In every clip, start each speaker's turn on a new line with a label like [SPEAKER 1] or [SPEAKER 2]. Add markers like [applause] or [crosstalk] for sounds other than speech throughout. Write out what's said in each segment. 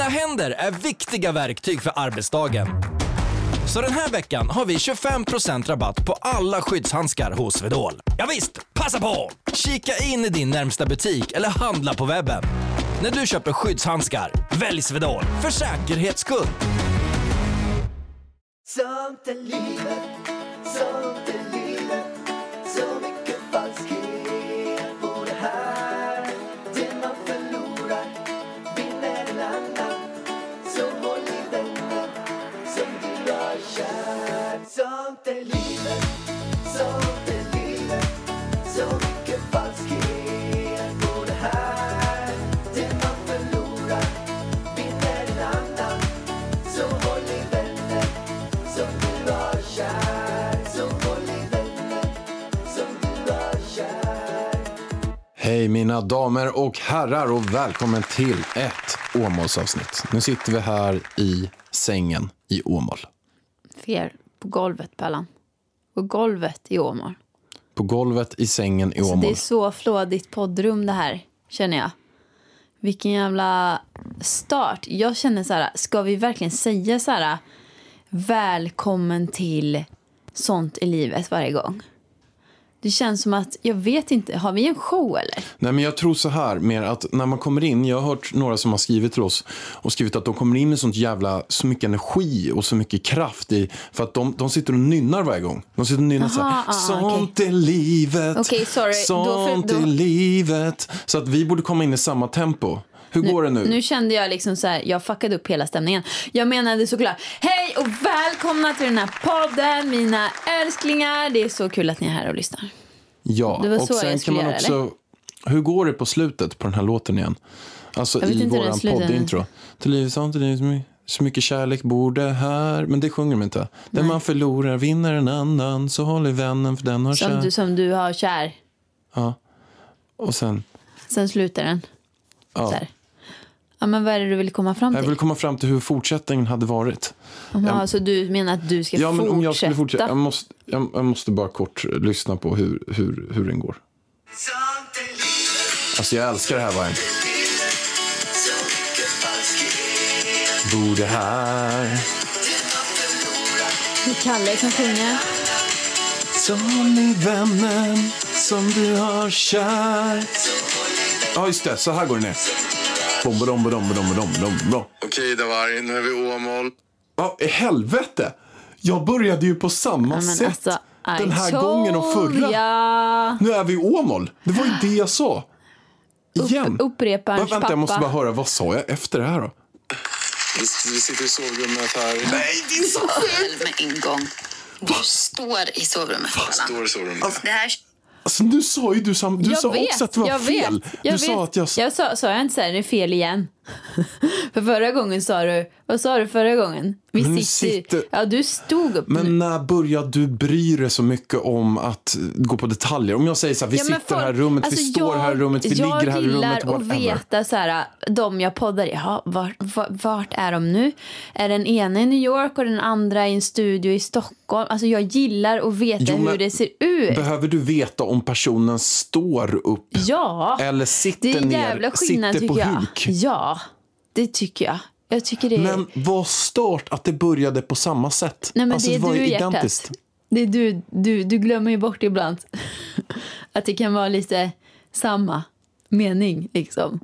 [SPEAKER 1] Dina händer är viktiga verktyg för arbetsdagen. Så den här veckan har vi 25% rabatt på alla skyddshandskar hos Swedol. Ja visst, passa på! Kika in i din närmsta butik eller handla på webben. När du köper skyddshandskar, välj Swedol för säkerhets skull.
[SPEAKER 2] Sånt är livet, sånt
[SPEAKER 3] Hej mina damer och herrar och välkommen till ett Åmålsavsnitt. Nu sitter vi här i sängen i Åmål.
[SPEAKER 4] Fer på golvet, Pallan. På golvet i Åmål.
[SPEAKER 3] På golvet i sängen i
[SPEAKER 4] Så
[SPEAKER 3] Åmål.
[SPEAKER 4] det är så flådigt poddrum det här, känner jag. Vilken jävla start. Jag känner så här, ska vi verkligen säga så här välkommen till sånt i livet varje gång? Det känns som att, jag vet inte, har vi en show eller?
[SPEAKER 3] Nej men jag tror så här mer att när man kommer in, jag har hört några som har skrivit till oss och skrivit att de kommer in med sånt jävla, så mycket energi och så mycket kraft i, för att de, de sitter och nynnar varje gång. De sitter och nynnar så
[SPEAKER 4] Aha,
[SPEAKER 3] här,
[SPEAKER 4] ah,
[SPEAKER 3] sånt är livet,
[SPEAKER 4] Okej, sorry. Då för-
[SPEAKER 3] sånt
[SPEAKER 4] då-
[SPEAKER 3] är livet. Så att vi borde komma in i samma tempo. Hur går det nu?
[SPEAKER 4] Nu kände jag liksom så här, jag fuckade upp hela stämningen. Jag menade såklart, hej och välkomna till den här podden, mina älsklingar. Det är så kul att ni är här och lyssnar.
[SPEAKER 3] Ja, och
[SPEAKER 4] så
[SPEAKER 3] sen kan man också... Hur går det på slutet på den här låten igen? Alltså i våran poddintro. Till livet sånt, till livet så mycket- så mycket kärlek bor det här. Men det sjunger de inte. Den man förlorar vinner en annan, så håll i vännen för den har
[SPEAKER 4] Som
[SPEAKER 3] kär.
[SPEAKER 4] du, som du har kär.
[SPEAKER 3] Ja. Och sen,
[SPEAKER 4] Sen slutar den.
[SPEAKER 3] ja.
[SPEAKER 4] Så här. Ja, men vad är det du vill komma fram
[SPEAKER 3] Jag
[SPEAKER 4] till?
[SPEAKER 3] vill komma fram till hur fortsättningen hade varit.
[SPEAKER 4] Jaha, så du menar att du ska
[SPEAKER 3] Ja, men
[SPEAKER 4] fortsätta?
[SPEAKER 3] om jag skulle fortsätta. Jag måste, jag, jag måste bara kort lyssna på hur, hur, hur den går. Alltså jag älskar det här
[SPEAKER 2] falskhet
[SPEAKER 3] Bor det här.
[SPEAKER 2] Det
[SPEAKER 4] är Kalle som sjunger.
[SPEAKER 3] Håll i vännen som du har kär. Ja, just det. Så här går det ner.
[SPEAKER 5] Okej, Davari, nu är vi Åmål.
[SPEAKER 3] Ja, i helvete! Jag började ju på samma
[SPEAKER 4] men
[SPEAKER 3] sätt
[SPEAKER 4] alltså, I
[SPEAKER 3] den här
[SPEAKER 4] told
[SPEAKER 3] gången och förra.
[SPEAKER 4] ya.
[SPEAKER 3] Nu är vi i Åmål. Det var ju det jag sa. Igen.
[SPEAKER 4] Upp, uppreparens
[SPEAKER 3] vänta, jag måste
[SPEAKER 4] pappa.
[SPEAKER 3] bara höra. Vad sa jag efter det här då?
[SPEAKER 5] Vi, vi sitter i sovrummet här.
[SPEAKER 3] Nej, det är så
[SPEAKER 6] själv med en gång. Du står i sovrummet. Pallan.
[SPEAKER 5] Står i sovrummet.
[SPEAKER 6] Det här
[SPEAKER 3] Alltså, nu sa ju du, sam... du
[SPEAKER 4] Jag
[SPEAKER 3] sa
[SPEAKER 4] vet,
[SPEAKER 3] också att det var
[SPEAKER 4] jag
[SPEAKER 3] fel.
[SPEAKER 4] Vet, jag
[SPEAKER 3] du sa
[SPEAKER 4] vet.
[SPEAKER 3] att jag...
[SPEAKER 4] jag sa, sa jag inte så här, det är fel igen. [laughs] För förra gången sa du, vad sa du förra gången? Vi sitter,
[SPEAKER 3] sitter-
[SPEAKER 4] Ja, du stod upp.
[SPEAKER 3] Men när började du bry dig så mycket om att gå på detaljer? Om jag säger så här, vi
[SPEAKER 4] Ja,
[SPEAKER 3] sitter
[SPEAKER 4] folk-
[SPEAKER 3] här i rummet,
[SPEAKER 4] alltså,
[SPEAKER 3] vi står här i rummet, vi
[SPEAKER 4] jag
[SPEAKER 3] ligger här i rummet,
[SPEAKER 4] gillar att veta så här, de jag poddar i, jaha, vart, vart, vart är de nu? Är den ena i New York och den andra i en studio i Stockholm? Alltså jag gillar att veta
[SPEAKER 3] Jo,
[SPEAKER 4] hur det ser ut.
[SPEAKER 3] Behöver du veta om personen står upp
[SPEAKER 4] ja,
[SPEAKER 3] eller sitter ner,
[SPEAKER 4] jävla skillnad
[SPEAKER 3] sitter på
[SPEAKER 4] jag.
[SPEAKER 3] huk?
[SPEAKER 4] Ja, det tycker jag. Jag tycker det är...
[SPEAKER 3] Men vad stört att det började på samma sätt.
[SPEAKER 4] Nej, men
[SPEAKER 3] alltså,
[SPEAKER 4] det är
[SPEAKER 3] var
[SPEAKER 4] du
[SPEAKER 3] ju
[SPEAKER 4] hjärtat.
[SPEAKER 3] identiskt.
[SPEAKER 4] Det är du, du, du glömmer ju bort ibland [laughs] att det kan vara lite samma mening liksom.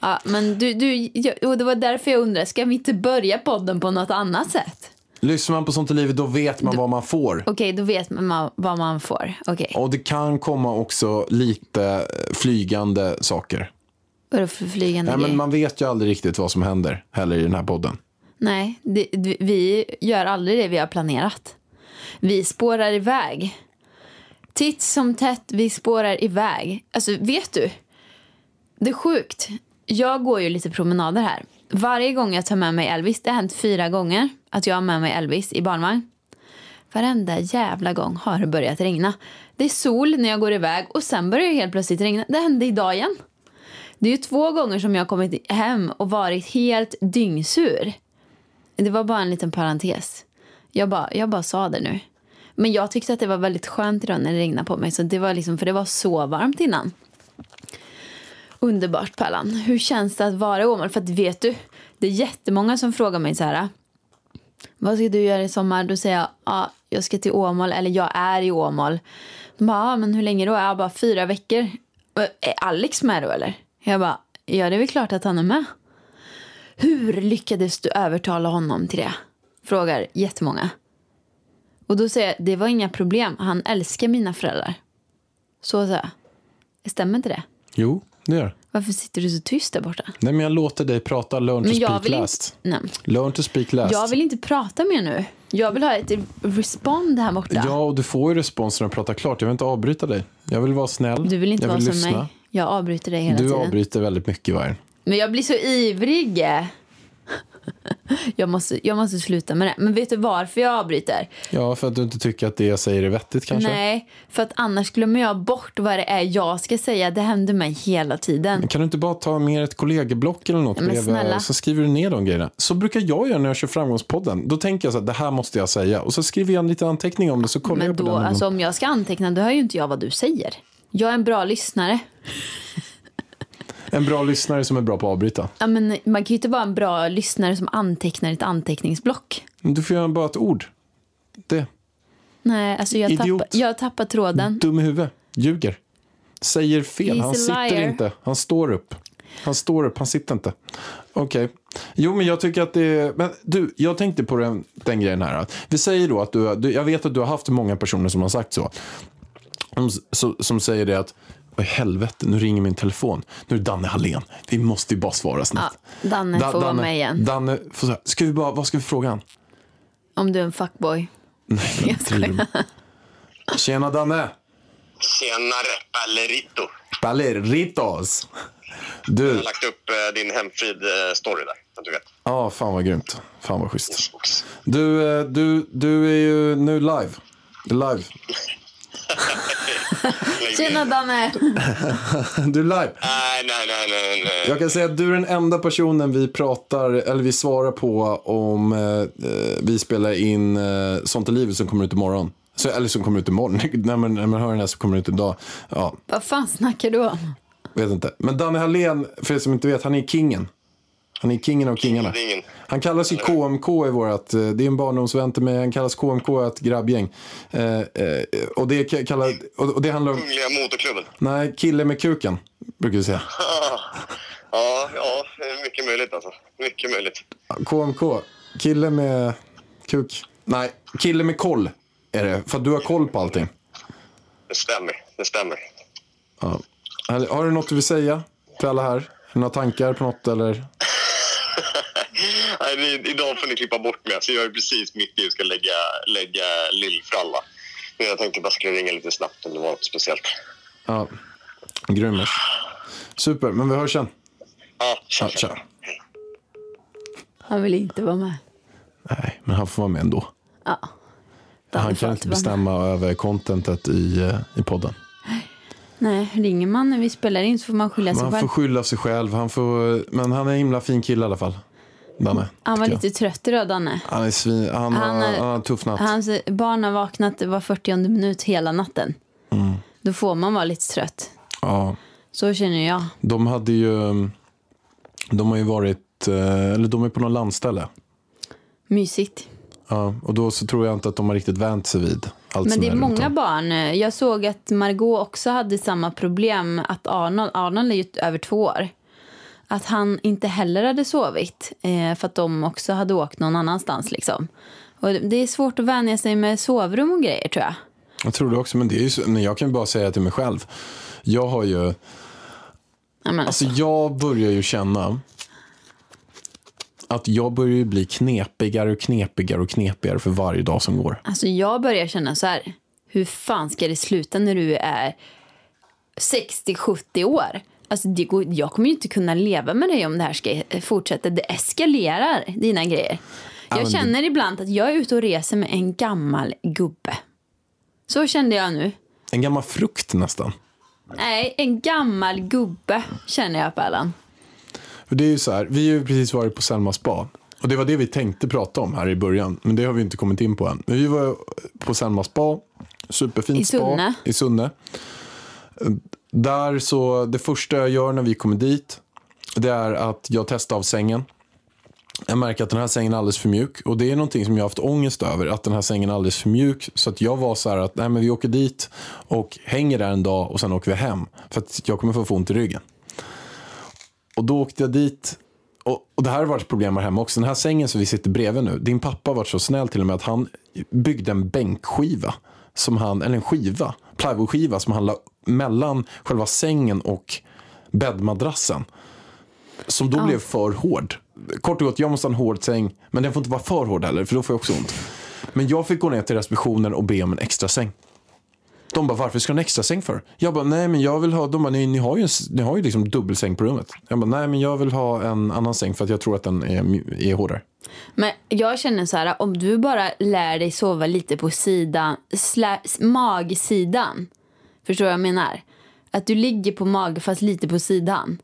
[SPEAKER 4] Ja, men du, du, och det var därför jag undrar, ska vi inte börja podden på något annat sätt?
[SPEAKER 3] Lyssnar man på sånt i livet då vet man vad man får.
[SPEAKER 4] Okej, då vet man vad man får. Okej,
[SPEAKER 3] Och det kan komma också lite flygande saker.
[SPEAKER 4] Vadå för flygande
[SPEAKER 3] Nej, men man vet ju aldrig riktigt vad som händer heller i den här podden.
[SPEAKER 4] Nej, det- vi gör aldrig det vi har planerat. Vi spårar iväg. Titt som tätt, vi spårar iväg. Alltså, vet du? Det är sjukt. Jag går ju lite promenader här. Varje gång jag tar med mig Elvis, det har hänt fyra gånger att jag har med mig Elvis i barnvagn. Varenda jävla gång har det börjat regna. Det är sol när jag går iväg och sen börjar det helt plötsligt regna. Det hände idag igen. Det är ju två gånger som jag har kommit hem och varit helt dyngsur. Det var bara en liten parentes. Jag bara, jag bara sa det nu. Men jag tyckte att det var väldigt skönt idag när det regnade på mig. Så det var liksom, för det var så varmt innan. Underbart Pärlan. Hur känns det att vara i Åmål? För att vet du, det är jättemånga som frågar mig så här. Vad ska du göra i sommar? Då säger jag, ja, jag ska till Åmål eller jag är i Åmål. De bara, ah, men hur länge då? Jag bara, fyra veckor. Är Alex med då eller? Jag bara, ja det är väl klart att han är med. Hur lyckades du övertala honom till det? Frågar jättemånga. Och då säger jag, det var inga problem. Han älskar mina föräldrar. Så sa jag. Stämmer inte det?
[SPEAKER 3] Jo, det gör
[SPEAKER 4] Varför sitter du så tyst där borta?
[SPEAKER 3] Nej, men jag låter dig prata. Learn to
[SPEAKER 4] Men jag
[SPEAKER 3] speak
[SPEAKER 4] vill
[SPEAKER 3] last.
[SPEAKER 4] inte... Nej.
[SPEAKER 3] Learn to speak last.
[SPEAKER 4] Jag vill inte prata mer nu. Jag vill ha ett respond här borta.
[SPEAKER 3] Ja, och du får ju respons när du pratar klart. Jag vill inte avbryta dig. Jag vill vara snäll.
[SPEAKER 4] Du vill inte
[SPEAKER 3] jag
[SPEAKER 4] vara
[SPEAKER 3] vill
[SPEAKER 4] som
[SPEAKER 3] lyssna.
[SPEAKER 4] mig. Jag avbryter dig hela
[SPEAKER 3] Du
[SPEAKER 4] tiden.
[SPEAKER 3] avbryter väldigt mycket, Vargen.
[SPEAKER 4] Men jag blir så ivrig. [laughs] Jag måste, jag måste sluta med det. Men vet du varför jag avbryter?
[SPEAKER 3] Ja, för att du inte tycker att det jag säger är vettigt kanske.
[SPEAKER 4] Nej, för att annars glömmer jag bort vad det är jag ska säga. Det händer mig hela tiden.
[SPEAKER 3] Men Kan du inte bara ta med ett kollegieblock eller något
[SPEAKER 4] Ja, men
[SPEAKER 3] bredvid,
[SPEAKER 4] snälla.
[SPEAKER 3] så skriver du ner de grejerna. Så brukar jag göra när jag kör Framgångspodden. Då tänker jag så att det här måste jag säga. Och så skriver jag en liten anteckning om det så kollar
[SPEAKER 4] Men
[SPEAKER 3] jag på
[SPEAKER 4] då,
[SPEAKER 3] den.
[SPEAKER 4] alltså, om jag ska anteckna, då hör ju inte jag vad du säger. Jag är en bra lyssnare.
[SPEAKER 3] En bra lyssnare som är bra på att avbryta.
[SPEAKER 4] Ja, men man kan ju inte vara en bra lyssnare som antecknar ett anteckningsblock.
[SPEAKER 3] Men Du får göra bara ett ord. Det.
[SPEAKER 4] Nej, alltså jag
[SPEAKER 3] Idiot.
[SPEAKER 4] tappar, jag tappar tråden.
[SPEAKER 3] Dum i huvudet. Ljuger. Säger fel.
[SPEAKER 4] He's
[SPEAKER 3] Han sitter
[SPEAKER 4] liar.
[SPEAKER 3] inte. Han står upp. Han står upp, han sitter inte. Okej. Jo, men jag tycker att det är... Men du, jag tänkte på den, den grejen här. Vi säger då att du, du... Jag vet att du har haft många personer som har sagt så. Som, som säger det att... Vad i helvete, nu ringer min telefon. Nu är det Danne Hallén. Vi måste ju bara svara snabbt.
[SPEAKER 4] Ja, Danne får vara med igen.
[SPEAKER 3] Danne, får, säga, ska vi bara, vad ska vi fråga han?
[SPEAKER 4] Om du är en fuckboy.
[SPEAKER 3] Nej, men driver du? Tjena Danne!
[SPEAKER 7] Tjenare, Ballerito.
[SPEAKER 3] Baleritos! Du,
[SPEAKER 7] Jag har lagt upp eh, din hemfrid-story där, att du vet.
[SPEAKER 3] Ja, fan vad grymt. Fan vad schysst. Du, eh, du, du är ju nu live. Live. [laughs]
[SPEAKER 4] Tjena. Danne!
[SPEAKER 3] Du är live.
[SPEAKER 7] Nej, nej, nej, nej, nej.
[SPEAKER 3] Jag kan säga att du är den enda personen vi pratar, eller vi svarar på om eh, eh, vi spelar in eh, Sånt är livet som kommer ut imorgon. Så, eller som kommer ut imorgon. [laughs] när, man, när man hör den här så kommer det ut idag. Ja,
[SPEAKER 4] Vad fan snackar du om?
[SPEAKER 3] vet inte. Men Danne Hallén, för er som inte vet, han är kingen. Han är kingen av kingarna. Han kallas ju KMK i vårat, eh, det är en barndomsvän till mig, han kallas KMK i ett grabbgäng. Eh, eh, och, det ka- kallar, och, det handlar om,
[SPEAKER 7] Kungliga motorklubben.
[SPEAKER 3] nej, kille med kuken, brukar vi säga. [laughs]
[SPEAKER 7] Ja, ja, mycket möjligt alltså. Mycket möjligt.
[SPEAKER 3] KMK, kille med kuk, nej, kille med koll är det, för att du har koll på allting.
[SPEAKER 7] Det stämmer, det stämmer.
[SPEAKER 3] Ja. Har du något du vill säga till alla här? Några tankar på något eller?
[SPEAKER 7] Nej, ni, idag får ni klippa bort mig. Alltså, jag är precis mitt i att ska lägga, lägga lillfralla. Men jag tänkte bara skulle ringa lite snabbt om det var något speciellt.
[SPEAKER 3] Ja, grymmers. Super, men vi hörs sen.
[SPEAKER 7] Ja, tja,
[SPEAKER 3] Ja,
[SPEAKER 7] tja.
[SPEAKER 3] tja.
[SPEAKER 4] Han vill inte vara med.
[SPEAKER 3] Nej, men han får vara med ändå.
[SPEAKER 4] Ja.
[SPEAKER 3] Han kan inte
[SPEAKER 4] vara med.
[SPEAKER 3] bestämma över contentet i, eh, i podden.
[SPEAKER 4] Nej, ringer man när vi spelar in så får man skylla sig
[SPEAKER 3] Man
[SPEAKER 4] själv.
[SPEAKER 3] får skylla sig själv. Han får, men han är en himla fin kille i alla fall. Danne.
[SPEAKER 4] Han var
[SPEAKER 3] jag.
[SPEAKER 4] lite trött idag, Danne.
[SPEAKER 3] Han är svin, han,
[SPEAKER 4] Han
[SPEAKER 3] har, han har tuff natt.
[SPEAKER 4] Hans barn har vaknat var 40 minut hela natten.
[SPEAKER 3] Mm.
[SPEAKER 4] Då får man vara lite trött.
[SPEAKER 3] Ja,
[SPEAKER 4] Så känner jag.
[SPEAKER 3] de hade ju... De har ju varit... eh, Eller de är på något landställe.
[SPEAKER 4] Mysigt.
[SPEAKER 3] Ja, och då så tror jag inte att de har riktigt vänt sig vid allt
[SPEAKER 4] Men det är många
[SPEAKER 3] om.
[SPEAKER 4] barn. Jag såg att Margot också hade samma problem. Att Arnold, Arnold är ju över två år. Att han inte heller hade sovit. Eh, för att de också hade åkt någon annanstans. Liksom. Och det är svårt att vänja sig med sovrum och grejer tror jag.
[SPEAKER 3] Jag tror det också, men det är ju jag kan bara säga till mig själv. Jag har ju...
[SPEAKER 4] Ja, men
[SPEAKER 3] Alltså
[SPEAKER 4] alltså,
[SPEAKER 3] jag börjar ju känna att jag börjar ju bli knepigare och knepigare och knepigare för varje dag som går.
[SPEAKER 4] alltså jag börjar känna så här. Hur fan ska det sluta när du är 60-70 år? Alltså det går, jag kommer ju inte kunna leva med dig om det här ska fortsätta. Det eskalerar, dina grejer. Jag känner ibland att jag är ute och reser med en gammal gubbe. Så kände jag nu.
[SPEAKER 3] En gammal frukt nästan.
[SPEAKER 4] Nej, en gammal gubbe känner jag.
[SPEAKER 3] För det är ju så här, vi har ju precis varit på Selma spa. Och det var det vi tänkte prata om här i början. Men det har vi inte kommit in på än. Men vi var på Selma spa. Superfint
[SPEAKER 4] I
[SPEAKER 3] spa
[SPEAKER 4] Sunne.
[SPEAKER 3] i Sunne. Där så, det första jag gör när vi kommer dit, det är att jag testar av sängen. Jag märker att den här sängen är alldeles för mjuk. Och det är någonting som jag har haft ångest över. Att den här sängen är alldeles för mjuk. Så att jag var så här att nej, men vi åker dit och hänger där en dag och sen åker vi hem. För att jag kommer få ont i ryggen. Och då åkte jag dit. Och, och det här har varit ett problem här hemma också. Den här sängen som vi sitter bredvid nu. Din pappa har varit så snäll till och med att han byggde en bänkskiva. Som han, eller en skiva, plywoodskiva som han la mellan själva sängen och bäddmadrassen. Som då blev för hård. Kort och gott, jag måste ha en hård säng. Men den får inte vara för hård heller, för då får jag också ont. Men jag fick gå ner till receptionen och be om en extra säng. De bara, varför ska du ha en extra säng för? Jag bara, nej men jag vill ha, de bara, ni, ni har ju, en ni har ju liksom dubbelsäng på rummet. Jag bara, nej men jag vill ha en annan säng för att jag tror att den är, är hårdare.
[SPEAKER 4] Men jag känner så här, om du bara lär dig sova lite på sidan, slä, magsidan. Förstår du vad jag menar? Att du ligger på mage fast lite på sidan.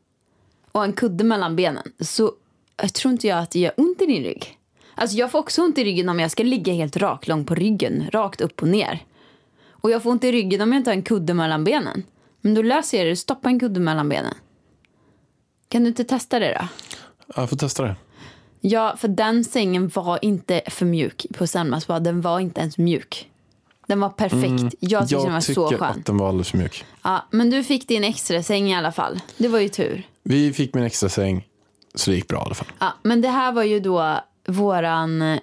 [SPEAKER 4] Och en kudde mellan benen. Så jag tror inte jag att det gör ont i din rygg. Alltså jag får också ont i ryggen om jag ska ligga helt raklång på ryggen. Rakt upp och ner. Och jag får ont i ryggen om jag inte har en kudde mellan benen. Men då löser jag det. Stoppa en kudde mellan benen. Kan du inte testa det då?
[SPEAKER 3] Jag får testa det.
[SPEAKER 4] Ja, för den sängen var inte för mjuk på Selmas bad. Den var inte ens mjuk. Den var perfekt. Jag tyckte den var så
[SPEAKER 3] Mm. tycker
[SPEAKER 4] skön.
[SPEAKER 3] att den var alldeles för mjuk.
[SPEAKER 4] Ja, men du fick din extra säng i alla fall. Det var ju tur.
[SPEAKER 3] Vi fick min extra säng, så det gick bra i alla fall.
[SPEAKER 4] Ja, men det här var ju då våran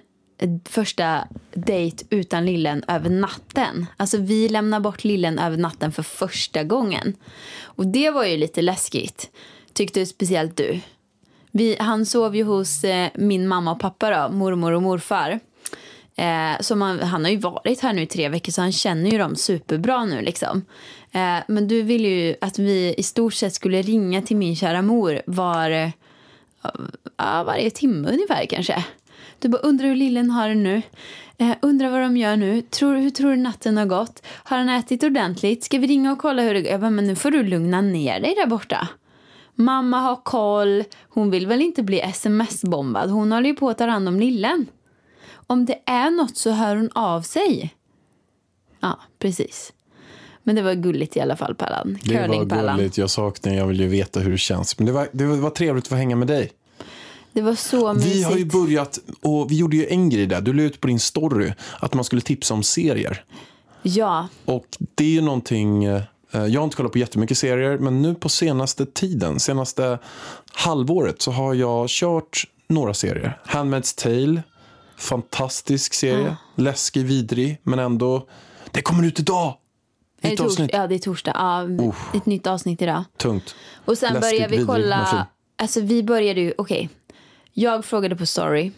[SPEAKER 4] första dejt utan lillen över natten. Alltså vi lämnar bort lillen över natten för första gången. Och det var ju lite läskigt. Tyckte speciellt du. Vi, han sov ju hos eh, min mamma och pappa då, mormor och morfar. Eh, så man, han har ju varit här nu i tre veckor så han känner ju dem superbra nu liksom. Eh, men du ville ju att vi i stort sett skulle ringa till min kära mor var, ja, varje timme ungefär kanske. Du bara undrar hur lillen har det nu. Eh, undrar vad de gör nu. Tror, hur tror du natten har gått? Har han ätit ordentligt? Ska vi ringa och kolla hur det går? Jag bara, men nu får du lugna ner dig där borta. Mamma har koll. Hon vill väl inte bli sms-bombad. Hon håller ju på att ta hand om lillen. Om det är något så hör hon av sig. Ja, precis. Men det var gulligt i alla fall, Pallan.
[SPEAKER 3] Det var gulligt, jag saknar jag vill ju veta hur det känns. Men det var, det var, det var trevligt att få hänga med dig.
[SPEAKER 4] Det var så mysigt.
[SPEAKER 3] Vi har ju börjat, och vi gjorde ju en grej där. Du la ut på din story att man skulle tipsa om serier.
[SPEAKER 4] Ja,
[SPEAKER 3] Och det är ju någonting, eh, jag har inte kollat på jättemycket serier, men nu på senaste tiden, senaste halvåret så har jag kört några serier. Handmaid's Tale, fantastisk serie, läskig, vidrig, men ändå, det kommer ut idag!
[SPEAKER 4] är
[SPEAKER 3] Nytt avsnitt.
[SPEAKER 4] ja, det är torsdag. Ja, ett nytt avsnitt idag.
[SPEAKER 3] Tungt.
[SPEAKER 4] Och sen
[SPEAKER 3] Läskigt,
[SPEAKER 4] började vi
[SPEAKER 3] vidrig,
[SPEAKER 4] kolla. Alltså vi började ju, okej. Jag frågade på Story.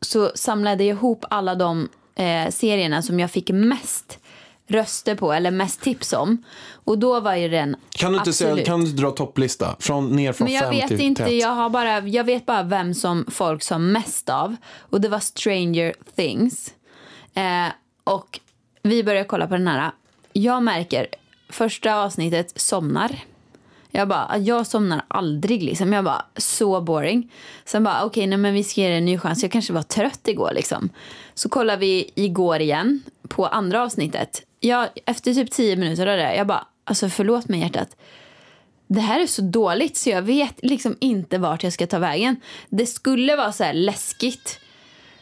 [SPEAKER 4] Så samlade jag ihop alla de eh, serierna som jag fick mest röster på eller mest tips om. Och då var ju den
[SPEAKER 3] Kan du inte säga,
[SPEAKER 4] absolut.
[SPEAKER 3] kan du dra topplista? Från, ner från
[SPEAKER 4] Men jag
[SPEAKER 3] fem
[SPEAKER 4] vet
[SPEAKER 3] till
[SPEAKER 4] inte, jag, har bara, jag vet bara vem som folk sa mest av. Och det var Stranger Things. Eh, och vi börjar kolla på den här. Jag märker, första avsnittet somnar. Jag bara, jag somnar aldrig liksom. Jag bara, så boring. Sen bara, okej, nej men vi ska ge det en ny chans. Jag kanske var trött igår liksom. Så kollar vi igår igen på andra avsnittet. Jag, efter typ tio minuter av det, jag bara, alltså förlåt mig hjärtat det här är så dåligt så jag vet liksom inte vart jag ska ta vägen. Det skulle vara så här läskigt.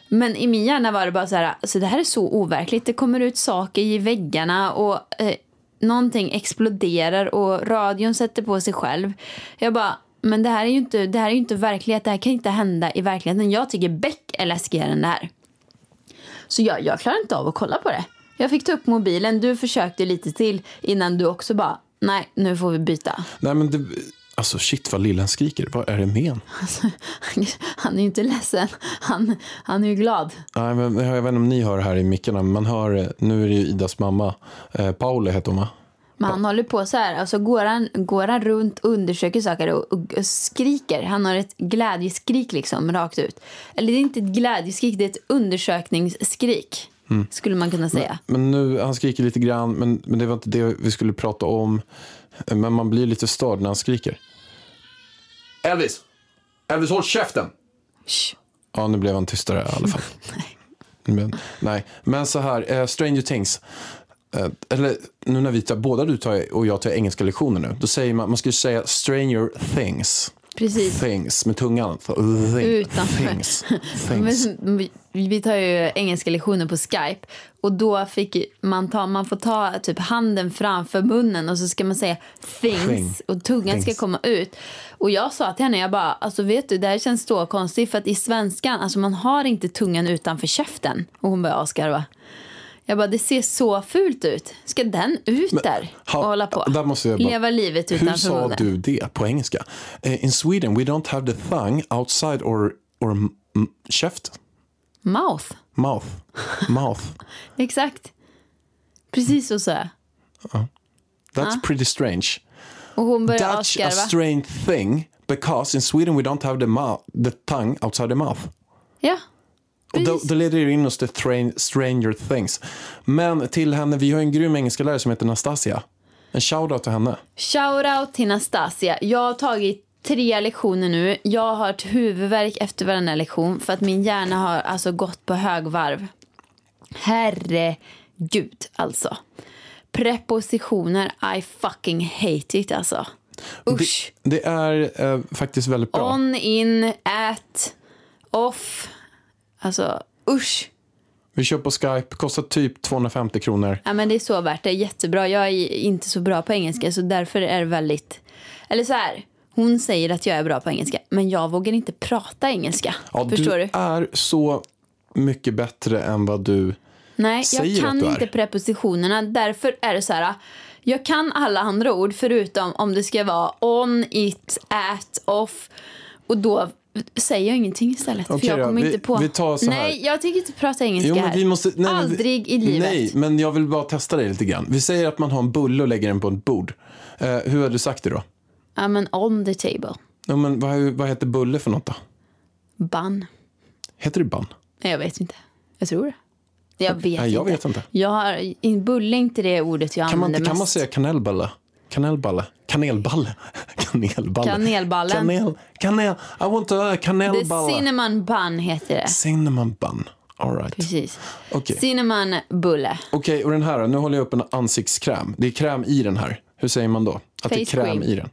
[SPEAKER 4] Men i min hjärna var det bara så här, alltså det här är så overkligt. Det kommer ut saker i väggarna och eh, någonting exploderar och radion sätter på sig själv. Jag bara, men det här är ju inte, det här är ju inte verklighet. Det här kan inte hända i verkligheten. Jag tycker Beck är läskigare än det här. Så jag, jag klarar inte av att kolla på det. Jag fick ta upp mobilen. Du försökte lite till innan du också bara, nej, nu får vi byta.
[SPEAKER 3] Nej, men det, alltså shit vad lillen skriker. Vad är det med en?
[SPEAKER 4] Han är ju inte ledsen. Han, han är ju glad.
[SPEAKER 3] Nej, men jag vet inte om ni hör här i mickarna, men man hör, eh, nu är det ju Idas mamma, eh, Paula heter hon va?
[SPEAKER 4] Men han håller på så här. Alltså går han, går han runt och undersöker saker och, och, och skriker. Han har ett glädjeskrik liksom rakt ut. Eller det är inte ett glädjeskrik, det är ett undersökningsskrik. Skulle man kunna säga.
[SPEAKER 3] Men nu, han skriker lite grann, men, men det var inte det vi skulle prata om. Men man blir lite störd när han skriker. Elvis! Elvis, håll käften!
[SPEAKER 4] Shh.
[SPEAKER 3] Ja, nu blev han tystare i alla fall. [laughs] Men, nej, men så här, eh, Stranger Things. eh, eller nu när vi tar, båda du tar och jag tar engelska lektioner nu, då säger man, man skulle säga stranger things.
[SPEAKER 4] Precis.
[SPEAKER 3] Things med tungan. Thing,
[SPEAKER 4] Utanför.
[SPEAKER 3] Things. things. [laughs]
[SPEAKER 4] Vi- tar ju engelska lektioner på Skype och då fick man ta, man får ta typ handen framför munnen och så ska man säga things
[SPEAKER 3] Thing.
[SPEAKER 4] och tungan ska
[SPEAKER 3] Things.
[SPEAKER 4] komma ut. Och jag sa till henne, jag bara, alltså vet du, det här känns så konstigt för att i svenskan, alltså man har inte tungan utanför käften. Och hon började asgarva. Jag bara, det ser så fult ut. Ska den ut där
[SPEAKER 3] ha-
[SPEAKER 4] och hålla på?
[SPEAKER 3] där måste jag bara-
[SPEAKER 4] Leva livet
[SPEAKER 3] Hur
[SPEAKER 4] utanför
[SPEAKER 3] sa du det på engelska? Eh, in Sweden we don't have the tongue outside or, or m- käft.
[SPEAKER 4] Mouth.
[SPEAKER 3] Mouth. Mouth. [laughs]
[SPEAKER 4] Exakt. Precis så sa jag.
[SPEAKER 3] That's pretty strange.
[SPEAKER 4] Och hon började
[SPEAKER 3] Dutch a
[SPEAKER 4] asgarva.
[SPEAKER 3] strange thing because in Sweden we don't have the, mouth, the tongue outside the mouth.
[SPEAKER 4] Ja.
[SPEAKER 3] Och då, då leder det in oss till Stranger Things. Men till henne, vi har en grym engelska lärare som heter Nastasia. En shoutout till henne.
[SPEAKER 4] Shoutout till Nastasia. Jag har tagit tre lektioner nu. Jag har ett huvudvärk efter varenda lektion för att min hjärna har alltså gått på högvarv. Herregud, alltså. Prepositioner, I fucking hate it, alltså. Usch.
[SPEAKER 3] Det, det är eh, faktiskt väldigt bra.
[SPEAKER 4] On, in, at, off. Alltså, usch.
[SPEAKER 3] Vi kör på Skype, kostar typ 250 kronor.
[SPEAKER 4] Ja, men det är så värt det. Jättebra. Jag är inte så bra på engelska så därför är det väldigt... Eller så här. Hon säger att jag är bra på engelska men jag vågar inte prata engelska.
[SPEAKER 3] Ja,
[SPEAKER 4] Förstår
[SPEAKER 3] du
[SPEAKER 4] du?
[SPEAKER 3] är så mycket bättre än vad du...
[SPEAKER 4] Nej,
[SPEAKER 3] säger
[SPEAKER 4] jag
[SPEAKER 3] att
[SPEAKER 4] kan
[SPEAKER 3] du är.
[SPEAKER 4] inte prepositionerna. Därför är det så här. Jag kan alla andra ord förutom om det ska vara on, it, at, off. Och då säger jag ingenting istället.
[SPEAKER 3] Okej
[SPEAKER 4] för jag kommer
[SPEAKER 3] vi-
[SPEAKER 4] inte på.
[SPEAKER 3] vi tar så här.
[SPEAKER 4] Nej, jag tänker inte prata engelska
[SPEAKER 3] Jo,
[SPEAKER 4] här.
[SPEAKER 3] måste, nej, vi-
[SPEAKER 4] Aldrig i livet.
[SPEAKER 3] Nej, men jag vill bara testa dig lite grann. Vi säger att man har en bulle och lägger den på ett bord. Eh, hur har du sagt det då?
[SPEAKER 4] Ja, men on the table.
[SPEAKER 3] Ja, men vad, vad heter bulle för något då?
[SPEAKER 4] Bun.
[SPEAKER 3] Heter det ban?
[SPEAKER 4] Nej, jag vet inte. Jag tror det. Jag vet
[SPEAKER 3] Nej, jag
[SPEAKER 4] inte.
[SPEAKER 3] vet inte.
[SPEAKER 4] Jag har, bulle är inte det ordet jag
[SPEAKER 3] Kan man,
[SPEAKER 4] använder
[SPEAKER 3] kan man
[SPEAKER 4] mest.
[SPEAKER 3] säga kanelballe? Kanelballe? Kanelballe? [laughs] Kanelballe?
[SPEAKER 4] Kanelballen.
[SPEAKER 3] Kanel, kanel, I want a
[SPEAKER 4] The
[SPEAKER 3] kanelballe.
[SPEAKER 4] cinnamon bun heter det.
[SPEAKER 3] Cinnamon bun. All right.
[SPEAKER 4] Precis.
[SPEAKER 3] Okej.
[SPEAKER 4] Cinnamon bulle.
[SPEAKER 3] Okej, och den här? Nu håller jag upp en ansiktskräm. Det är kräm i den här. Hur säger man då? Att det är
[SPEAKER 4] Face
[SPEAKER 3] kräm
[SPEAKER 4] cream.
[SPEAKER 3] i den.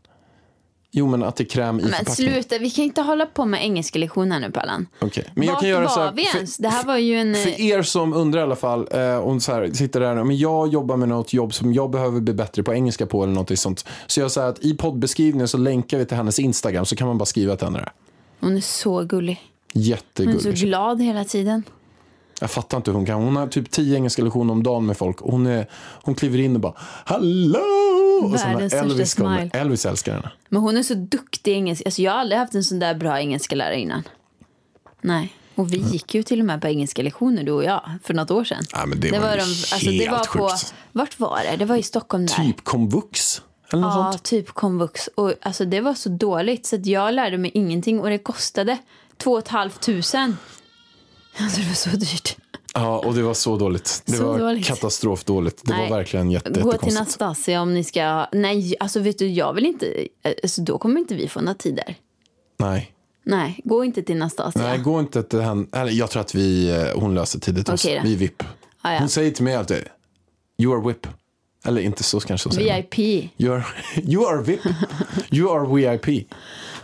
[SPEAKER 3] Jo, men att det är kräm i
[SPEAKER 4] Men sluta, vi kan inte hålla på med engelska lektioner nu Pallan.
[SPEAKER 3] Okej, men jag
[SPEAKER 4] Vart
[SPEAKER 3] kan göra
[SPEAKER 4] var
[SPEAKER 3] så här.
[SPEAKER 4] vi
[SPEAKER 3] för-
[SPEAKER 4] ens? Det här var ju en...
[SPEAKER 3] För er som undrar i alla fall, eh, och så här, sitter där, men jag jobbar med något jobb som jag behöver bli bättre på engelska på eller något sånt. Så jag säger att i poddbeskrivningen så länkar vi till hennes Instagram så kan man bara skriva till henne där.
[SPEAKER 4] Hon är så gullig. Hon är så
[SPEAKER 3] Jättegullig.
[SPEAKER 4] glad hela tiden.
[SPEAKER 3] Jag fattar inte hur hon kan. Hon har typ tio engelska lektioner om dagen med folk. Hon, är, hon kliver in och bara Hallå! Och sen när Elvis kommer. Elvis älskar henne.
[SPEAKER 4] Men hon är så duktig i engelska. Alltså jag har aldrig haft en sån där bra engelska lärare innan. Nej. Och vi gick ju till och med på engelska lektioner du och jag för något år sedan.
[SPEAKER 3] Ja, men det var ju
[SPEAKER 4] alltså, det var på,
[SPEAKER 3] sjukt.
[SPEAKER 4] Vart var det? Det var i Stockholm där.
[SPEAKER 3] Typ komvux. Eller något
[SPEAKER 4] Ja,
[SPEAKER 3] sånt.
[SPEAKER 4] typ komvux. Och alltså, det var så dåligt så jag lärde mig ingenting och det kostade två och ett halvt tusen. [laughs] Alltså det var så dyrt.
[SPEAKER 3] Ja, och det var så dåligt. Det
[SPEAKER 4] Så
[SPEAKER 3] var
[SPEAKER 4] dåligt.
[SPEAKER 3] katastrofdåligt. Det
[SPEAKER 4] Nej.
[SPEAKER 3] var verkligen jätte,
[SPEAKER 4] Gå till. Nastasia om ni ska... Nej, alltså vet du, jag vill inte... Alltså, då kommer inte vi få några tider.
[SPEAKER 3] Nej.
[SPEAKER 4] Nej, gå inte till Nastasia.
[SPEAKER 3] Nej, gå inte till henne. Eller jag tror att vi, eh, hon löser tidigt.
[SPEAKER 4] då.
[SPEAKER 3] Vi är VIP.
[SPEAKER 4] Ah, ja.
[SPEAKER 3] Hon säger till mig alltid, you are VIP. Eller inte så kanske hon säger.
[SPEAKER 4] VIP.
[SPEAKER 3] You are, [laughs] you are VIP. You are VIP.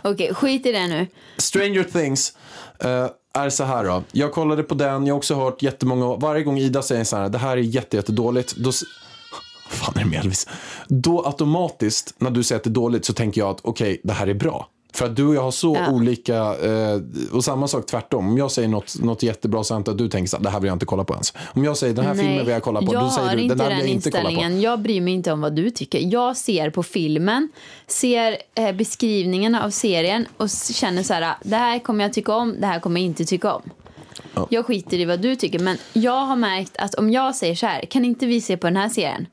[SPEAKER 4] Okej, skit i det nu.
[SPEAKER 3] Stranger Things eh, är så här då. Jag kollade på den, jag har också hört jättemånga, varje gång Ida säger så här, det här är jättejättedåligt, jätte. Då, [laughs] fan är det med Elvis? Då automatiskt, när du säger att det är dåligt, så tänker jag att okej, det här är bra. För att du och jag har så
[SPEAKER 4] Ja.
[SPEAKER 3] olika, eh, och samma sak tvärtom. Om jag säger något, något jättebra så att du tänker så här, det här vill jag inte kolla på ens. Om jag säger den här filmen vill jag kolla på,
[SPEAKER 4] jag
[SPEAKER 3] då säger du den här vill jag inte kolla på.
[SPEAKER 4] Jag bryr mig inte om vad du tycker. Jag ser på filmen, ser eh, beskrivningarna av serien och känner så här, det här kommer jag tycka om, det här kommer jag inte tycka om.
[SPEAKER 3] Ja.
[SPEAKER 4] Jag skiter i vad du tycker, men jag har märkt att om jag säger så här, kan inte vi se på den här serien?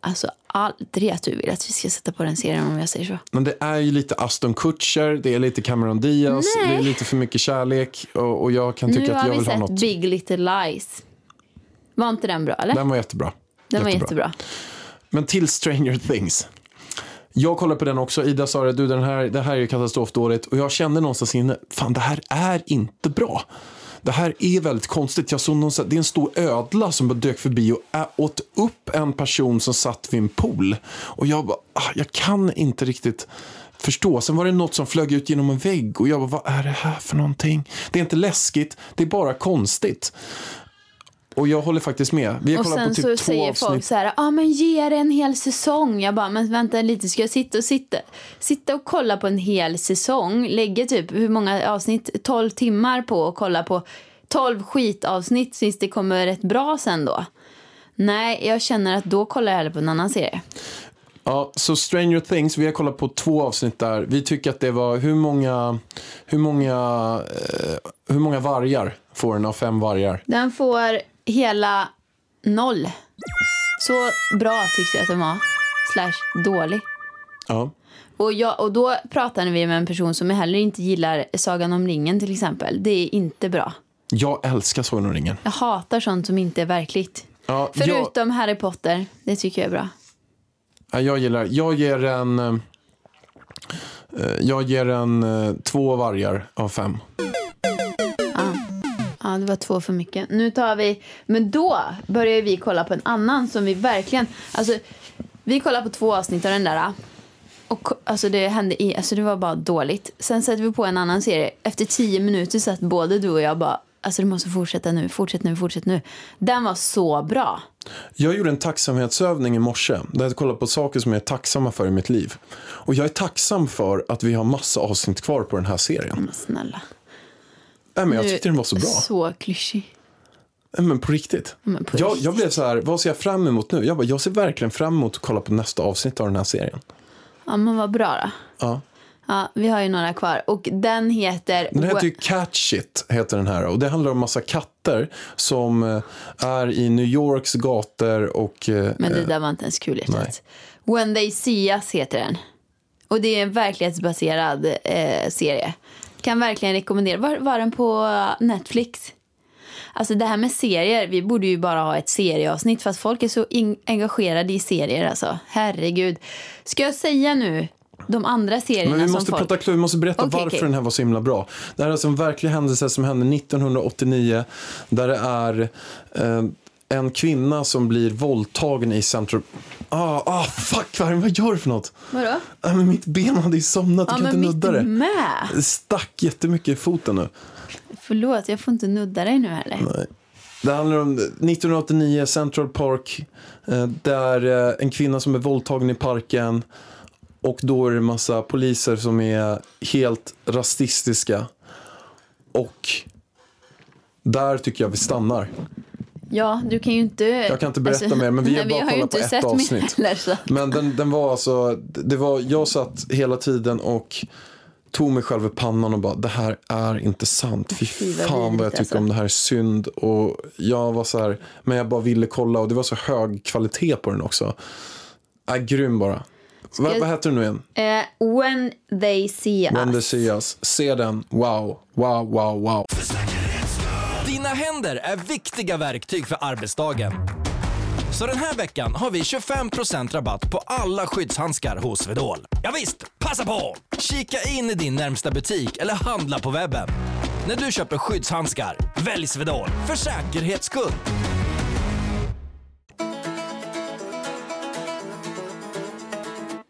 [SPEAKER 4] Alltså aldrig att du vill att vi ska sätta på den serien om jag säger så.
[SPEAKER 3] Men det är ju lite Aston Kutcher, det är lite Cameron Diaz,
[SPEAKER 4] Nej.
[SPEAKER 3] det är lite för mycket kärlek och, och jag kan tycka
[SPEAKER 4] nu
[SPEAKER 3] att
[SPEAKER 4] har
[SPEAKER 3] jag
[SPEAKER 4] vi
[SPEAKER 3] vill ha
[SPEAKER 4] sett
[SPEAKER 3] något.
[SPEAKER 4] Big Little Lies. Var inte den bra eller?
[SPEAKER 3] Den var jättebra.
[SPEAKER 4] den var jättebra.
[SPEAKER 3] Men till Stranger Things. Jag kollade på den också. Ida sa det, du den här, det här är ju katastrofdåligt. Och jag kände någonstans inne, fan det här är inte bra det här är väldigt konstigt. Jag såg någon, det är en stor ödla som bara dök förbi och åt upp en person som satt vid en pool. Och jag bara, ah, jag kan inte riktigt förstå. Sen var det något som flög ut genom en vägg och jag bara, vad är det här för någonting? Det är inte läskigt, det är bara konstigt. Och jag håller faktiskt med. Vi har
[SPEAKER 4] Och
[SPEAKER 3] kollat
[SPEAKER 4] sen
[SPEAKER 3] på typ
[SPEAKER 4] så
[SPEAKER 3] två
[SPEAKER 4] säger
[SPEAKER 3] avsnitt.
[SPEAKER 4] folk så här, ja ah, men ge det en hel säsong. Jag bara, men vänta lite, ska jag sitta och sitta, sitta och kolla på en hel säsong? Lägga typ, hur många avsnitt? 12 timmar på att kolla på 12 skitavsnitt tills det kommer rätt bra sen då? Nej, jag känner att då kollar jag hellre på en annan serie.
[SPEAKER 3] Ja, så Stranger Things, vi har kollat på två avsnitt där. Vi tycker att det var hur många, hur många, eh, hur många vargar får den av fem vargar?
[SPEAKER 4] Den får hela noll. Så bra tyckte jag att den var. Slash dålig.
[SPEAKER 3] Ja.
[SPEAKER 4] Och, jag, och då pratade vi med en person som heller inte gillar Sagan om ringen till exempel. Det är inte bra.
[SPEAKER 3] Jag älskar Sagan om ringen.
[SPEAKER 4] Jag hatar sånt som inte är verkligt.
[SPEAKER 3] Ja, jag,
[SPEAKER 4] Förutom Harry Potter. Det tycker jag är bra.
[SPEAKER 3] ja, jag gillar, jag ger en, eh, jag ger en eh, två vargar av fem.
[SPEAKER 4] Det var två för mycket. Nu tar vi... Men då börjar vi kolla på en annan som vi verkligen... Alltså, vi kollar på två avsnitt av den där. Och alltså det hände i... Alltså det var bara dåligt. Sen sätter vi på en annan serie. Efter tio minuter satt både du och jag bara... Alltså du måste fortsätta nu, fortsätt nu, fortsätt nu. Den var så bra.
[SPEAKER 3] Jag gjorde en tacksamhetsövning i morse där jag kollade på saker som jag är tacksamma för i mitt liv. Och jag är tacksam för att vi har massa avsnitt kvar på den här serien.
[SPEAKER 4] Men snälla.
[SPEAKER 3] Nej, men jag tyckte den var så bra.
[SPEAKER 4] Så klyschig.
[SPEAKER 3] Nej, Men på riktigt.
[SPEAKER 4] Men på
[SPEAKER 3] jag,
[SPEAKER 4] riktigt.
[SPEAKER 3] jag blev så här, vad ser jag fram emot nu? Jag, bara, jag ser verkligen fram emot att kolla på nästa avsnitt av den här serien.
[SPEAKER 4] Ja, men vad bra då.
[SPEAKER 3] Ja.
[SPEAKER 4] Ja, vi har ju några kvar. Och den heter...
[SPEAKER 3] Den heter ju Catch It, heter den här. Och det handlar om massa katter som eh, är i New Yorks gator och... eh,
[SPEAKER 4] Men det där var inte ens kul hjärtat. When they see us heter den. Och det är en verklighetsbaserad eh, serie. Kan verkligen rekommendera. Var, var den på Netflix? Alltså det här med serier, vi borde ju bara ha ett serieavsnitt för att folk är så engagerade i serier alltså. Herregud. Ska jag säga nu de andra serierna
[SPEAKER 3] Men vi
[SPEAKER 4] som
[SPEAKER 3] måste
[SPEAKER 4] folk...
[SPEAKER 3] prata klur, vi måste berätta
[SPEAKER 4] Okej,
[SPEAKER 3] varför
[SPEAKER 4] okej.
[SPEAKER 3] den här var så himla bra. Det här är alltså en verklig händelse som hände 1989 där det är eh, en kvinna som blir våldtagen i Central... Ah, ah fuck, vad, vad gör du för något?
[SPEAKER 4] Vadå?
[SPEAKER 3] Ah, men mitt ben hade ju somnat,
[SPEAKER 4] Ja
[SPEAKER 3] jag kan
[SPEAKER 4] men
[SPEAKER 3] inte nudda det.
[SPEAKER 4] med.
[SPEAKER 3] Det stack jättemycket i foten nu.
[SPEAKER 4] Förlåt, jag får inte nudda dig nu heller.
[SPEAKER 3] Det handlar om 1989 Central Park. eh, Där eh, en kvinna som är våldtagen i parken. Och då är det en massa poliser som är helt rasistiska. Och där tycker jag vi stannar.
[SPEAKER 4] Ja, du kan ju inte...
[SPEAKER 3] Jag kan inte berätta mer, men vi har bara
[SPEAKER 4] ju
[SPEAKER 3] kollat på ett avsnitt.
[SPEAKER 4] Heller.
[SPEAKER 3] Men den, den var alltså, det var, jag satt hela tiden och tog mig själv i pannan och bara, det här är inte sant. Fy fan vad jag tycker
[SPEAKER 4] alltså.
[SPEAKER 3] om det här är synd. Och jag var så här, men jag bara ville kolla och det var så hög kvalitet på den också. Äh, grym bara. Vad,
[SPEAKER 4] jag-
[SPEAKER 3] vad heter den nu igen?
[SPEAKER 4] Eh, when they see
[SPEAKER 3] When they
[SPEAKER 4] us.
[SPEAKER 3] see us. Se den. Wow, wow, wow, wow.
[SPEAKER 1] Dina händer är viktiga verktyg för arbetsdagen. Så den här veckan har vi 25% rabatt på alla skyddshandskar hos Swedol. Ja visst, passa på! Kika in i din närmsta butik eller handla på webben. När du köper skyddshandskar, välj Swedol för säkerhets skull.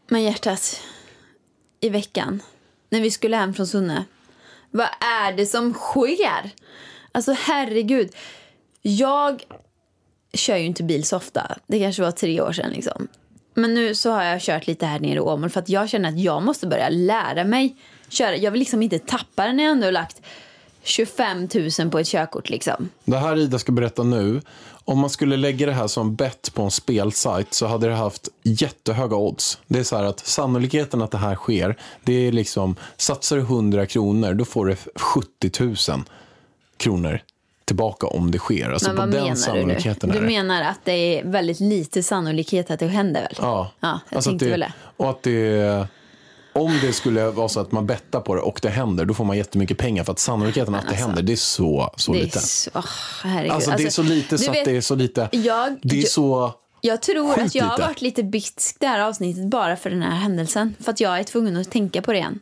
[SPEAKER 4] Men hjärtat, i veckan, när vi skulle hem från Sunne. Vad är det som sker? Alltså herregud. Jag kör ju inte bil så ofta. Det kanske var tre år sedan liksom. Men nu så har jag kört lite här nere i Åmål för att jag känner att jag måste börja lära mig köra. Jag vill liksom inte tappa den när jag ändå har lagt 25 000 på ett körkort liksom.
[SPEAKER 3] Det här Ida ska berätta nu. Om man skulle lägga det här som bett på en spelsajt så hade det haft jättehöga odds. Det är så här att sannolikheten att det här sker, det är liksom, satsar du 100 kronor, då får du 70 000 kronor tillbaka om det sker. Alltså
[SPEAKER 4] Men
[SPEAKER 3] på
[SPEAKER 4] vad
[SPEAKER 3] den
[SPEAKER 4] menar du Du
[SPEAKER 3] är
[SPEAKER 4] menar att det är väldigt lite sannolikhet att det händer väl?
[SPEAKER 3] Ja,
[SPEAKER 4] Ja, jag
[SPEAKER 3] Alltså
[SPEAKER 4] tänkte
[SPEAKER 3] det,
[SPEAKER 4] väl det.
[SPEAKER 3] Och att det, om det skulle vara så att man bettar på det och det händer, då får man jättemycket pengar. För att sannolikheten att det
[SPEAKER 4] Alltså,
[SPEAKER 3] händer, det är så, så
[SPEAKER 4] Det är
[SPEAKER 3] lite.
[SPEAKER 4] så, åh, herregud.
[SPEAKER 3] Alltså, det är så lite så
[SPEAKER 4] vet,
[SPEAKER 3] att det är så lite.
[SPEAKER 4] Jag,
[SPEAKER 3] Det är
[SPEAKER 4] jag,
[SPEAKER 3] så...
[SPEAKER 4] jag tror att jag har varit lite bitsk det här avsnittet bara för den här händelsen. För att jag är tvungen att tänka på det igen.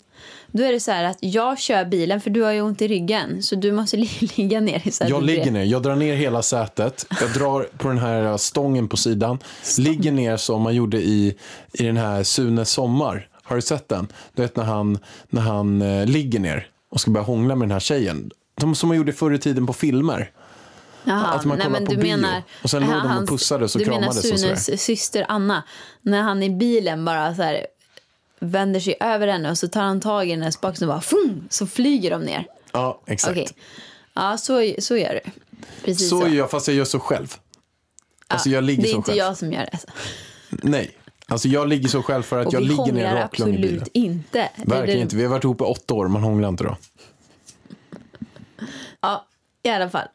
[SPEAKER 4] Då är det så här att jag kör bilen för du har ju ont i ryggen. Så du måste [laughs] li- ligga ner i sätet.
[SPEAKER 3] Jag ligger ner, jag drar ner hela sätet, jag drar på den här stången på sidan, ligger ner som man gjorde i, i den här Sune Sommar. Har du sett den? Du vet när han, när han eh, ligger ner och ska börja hångla med den här tjejen. Som, som man gjorde förr i tiden på filmer.
[SPEAKER 4] Jaha,
[SPEAKER 3] Att man
[SPEAKER 4] nej,
[SPEAKER 3] kollar på
[SPEAKER 4] du
[SPEAKER 3] bio.
[SPEAKER 4] menar,
[SPEAKER 3] Och sen låg de och pussades och
[SPEAKER 4] du
[SPEAKER 3] kramades och
[SPEAKER 4] menar. Sunes syster Anna. När han i bilen bara så här vänder sig över henne och så tar han tag i hennes baksida och bara fum, så flyger de ner.
[SPEAKER 3] Ja, exakt.
[SPEAKER 4] Okej. Ja, så, så gör du. Precis så.
[SPEAKER 3] Så gör jag, fast jag gör så själv. Alltså jag ligger
[SPEAKER 4] det är
[SPEAKER 3] så
[SPEAKER 4] inte
[SPEAKER 3] själv.
[SPEAKER 4] jag som gör det.
[SPEAKER 3] Nej, alltså jag ligger så själv för att
[SPEAKER 4] Och
[SPEAKER 3] jag ligger ner raklång i bilen.
[SPEAKER 4] absolut inte.
[SPEAKER 3] Verkligen
[SPEAKER 4] det-
[SPEAKER 3] inte. Vi har varit ihop i åtta år, man hånglar inte då.
[SPEAKER 4] Ja, i alla fall.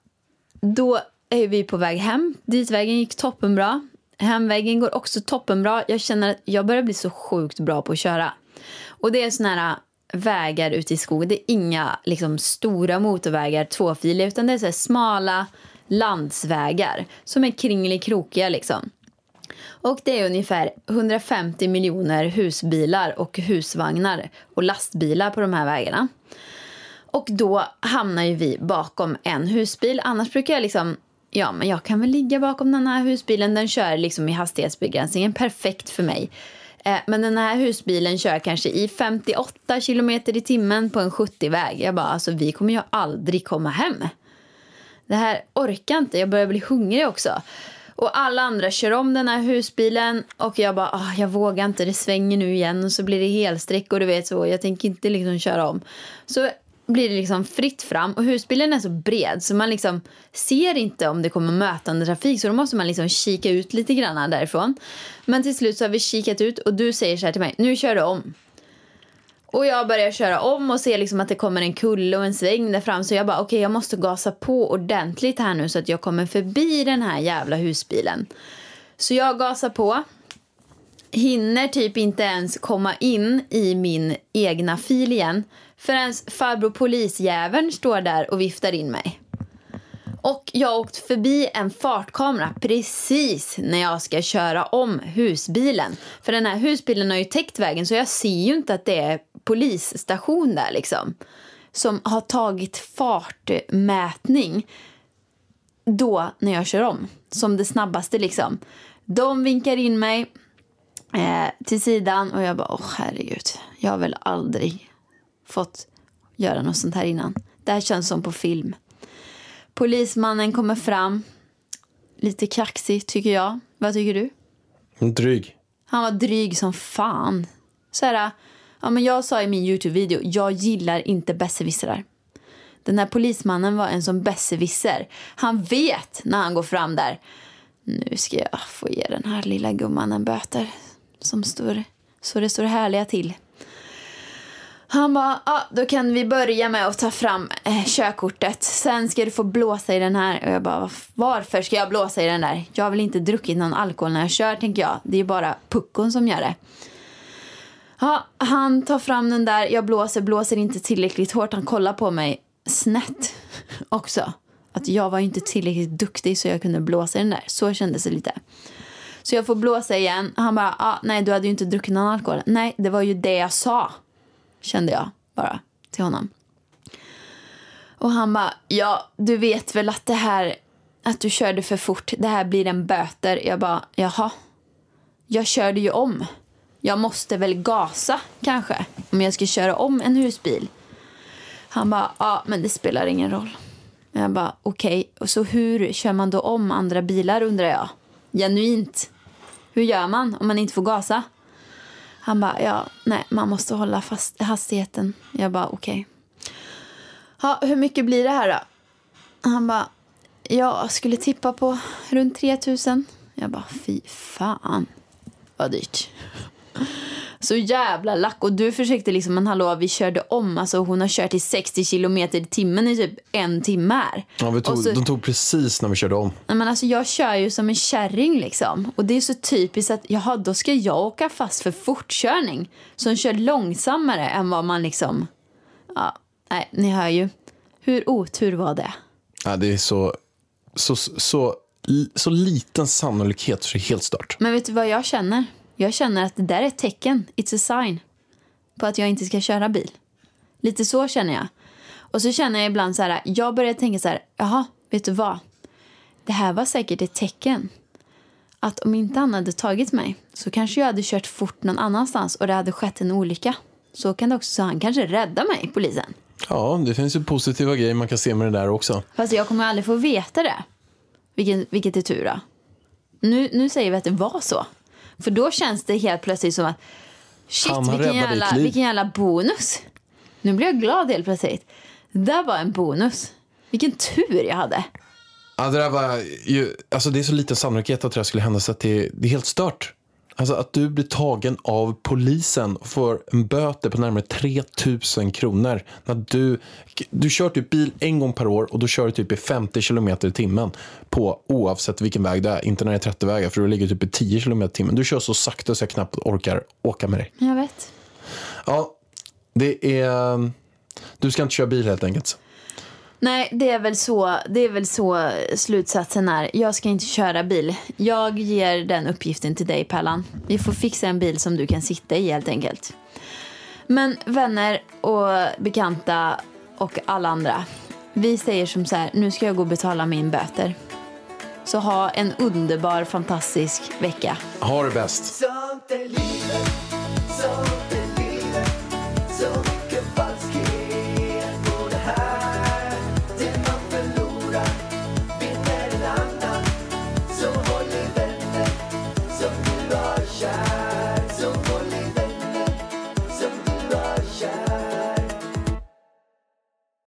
[SPEAKER 4] Då är vi på väg hem. Ditvägen gick toppenbra. Hemvägen går också toppenbra. Jag känner att jag börjar bli så sjukt bra på att köra. Och det är såna här äh, vägar ute i skogen. Det är inga liksom, stora motorvägar, tvåfiliga, utan det är så här smala landsvägar som är kringelikrokiga liksom. Och det är ungefär 150 miljoner husbilar och husvagnar och lastbilar på de här vägarna. Och då hamnar ju vi bakom en husbil. Annars brukar jag liksom, ja men jag kan väl ligga bakom den här husbilen. Den kör liksom i hastighetsbegränsningen. Perfekt för mig. Eh, men den här husbilen kör kanske i 58 km i timmen på en 70-väg. Jag bara, alltså vi kommer ju aldrig komma hem. Det här orkar inte. Jag börjar bli hungrig också. Och alla andra kör om den här husbilen och jag bara, ah, jag vågar inte, det svänger nu igen och så blir det helsträck och du vet så, jag tänker inte liksom köra om. Så blir det liksom fritt fram och husbilen är så bred så man liksom ser inte om det kommer mötande trafik så då måste man liksom kika ut lite grann därifrån. Men till slut så har vi kikat ut och du säger så här till mig, nu kör du om. Och jag börjar köra om och ser liksom att det kommer en kulle och en sväng där fram. Så jag bara, okej jag måste gasa på ordentligt här nu så att jag kommer förbi den här jävla husbilen. Så jag gasar på. Hinner typ inte ens komma in i min egna fil igen. Förrän farbror polisjäveln står där och viftar in mig. Och jag har åkt förbi en fartkamera precis när jag ska köra om husbilen. För den här husbilen har ju täckt vägen så jag ser ju inte att det är polisstation där liksom. Som har tagit fartmätning då när jag kör om. Som det snabbaste liksom. De vinkar in mig eh, till sidan och jag bara, åh herregud. Jag har väl aldrig fått göra något sånt här innan. Det här känns som på film. Polismannen kommer fram. Lite kaxig tycker jag. Vad tycker du?
[SPEAKER 3] Dryg.
[SPEAKER 4] Han var dryg som fan. Så här, ja, men jag sa i min Youtube-video, jag gillar inte besserwissrar. Den här polismannen var en som besserwisser. Han vet när han går fram där. Nu ska jag få ge den här lilla gumman en böter. Som står, så det står härliga till. Han bara, ah, då kan vi börja med att ta fram eh, körkortet. Sen ska du få blåsa i den här. Och jag bara, varför ska jag blåsa i den där? Jag har väl inte druckit någon alkohol när jag kör, tänker jag. Det är bara puckon som gör det. Ja, han tar fram den där. Jag blåser, blåser inte tillräckligt hårt. Han kollar på mig snett [laughs] också. Att jag var ju inte tillräckligt duktig så jag kunde blåsa i den där. Så kändes det lite. Så jag får blåsa igen. Han bara, ah, nej du hade ju inte druckit någon alkohol. Nej, det var ju det jag sa. Kände jag bara till honom. Och han bara, ja du vet väl att det här, att du körde för fort, det här blir en böter. Jag bara, jaha. Jag körde ju om. Jag måste väl gasa kanske, om jag ska köra om en husbil. Han bara, ja men det spelar ingen roll. Jag bara, okej, och så hur kör man då om andra bilar undrar jag. Genuint. Hur gör man om man inte får gasa? Han bara, ja, nej, man måste hålla fast hastigheten. Jag bara, okej. Ja, hur mycket blir det här då? Han bara, jag skulle tippa på runt 3000. Jag bara, fy fan vad dyrt. Så jävla lack. Och du försökte liksom, men hallå, vi körde om. Alltså hon har kört i 60 kilometer i timmen i typ en timme här.
[SPEAKER 3] Ja, vi tog,
[SPEAKER 4] så-
[SPEAKER 3] De tog precis när vi körde om.
[SPEAKER 4] Nej, men alltså, jag kör ju som en kärring liksom. Och det är så typiskt att jaha, då ska jag åka fast för fortkörning. Som kör långsammare än vad man liksom... Ja, nej, ni hör ju. Hur otur var det?
[SPEAKER 3] Ja, det är så, så, så, så liten sannolikhet så det är helt stört.
[SPEAKER 4] Men vet du vad jag känner? Jag känner att det där är ett tecken. It's a sign. På att jag inte ska köra bil. Lite så känner jag. Och så känner jag ibland så här, jag börjar tänka så här, jaha, vet du vad? Det här var säkert ett tecken. Att om inte han hade tagit mig så kanske jag hade kört fort någon annanstans och det hade skett en olycka. Så kan det också, så han kanske räddar mig, polisen.
[SPEAKER 3] Ja, det finns ju positiva grejer man kan se med det där också.
[SPEAKER 4] Fast jag kommer aldrig få veta det. Vilken, vilket är tur då. Nu, nu säger vi att det var så. För då känns det helt plötsligt som att shit,
[SPEAKER 3] Han
[SPEAKER 4] vilken jävla, vilken jävla bonus. Nu blir jag glad helt plötsligt. Det där var en bonus. Vilken tur jag hade.
[SPEAKER 3] Ja, det där var ju, alltså det är så liten sannolikhet att det här skulle hända så att det, det är helt stört. Alltså att du blir tagen av polisen och får en böter på närmare 3000 kronor. När du, du kör typ bil en gång per år och då kör du typ i 50 kilometer i timmen på oavsett vilken väg det är. Inte när det är 30 vägar för du ligger typ i 10 kilometer i timmen. Du kör så sakta så jag knappt orkar åka med dig.
[SPEAKER 4] Jag vet.
[SPEAKER 3] Ja, det är... Du ska inte köra bil helt enkelt.
[SPEAKER 4] Nej, det är väl så, det är väl så slutsatsen är. Jag ska inte köra bil. Jag ger den uppgiften till dig, Pärlan. Vi får fixa en bil som du kan sitta i helt enkelt. Men vänner och bekanta och alla andra. Vi säger som så här, nu ska jag gå och betala min böter. Så ha en underbar, fantastisk vecka.
[SPEAKER 3] Ha det bäst.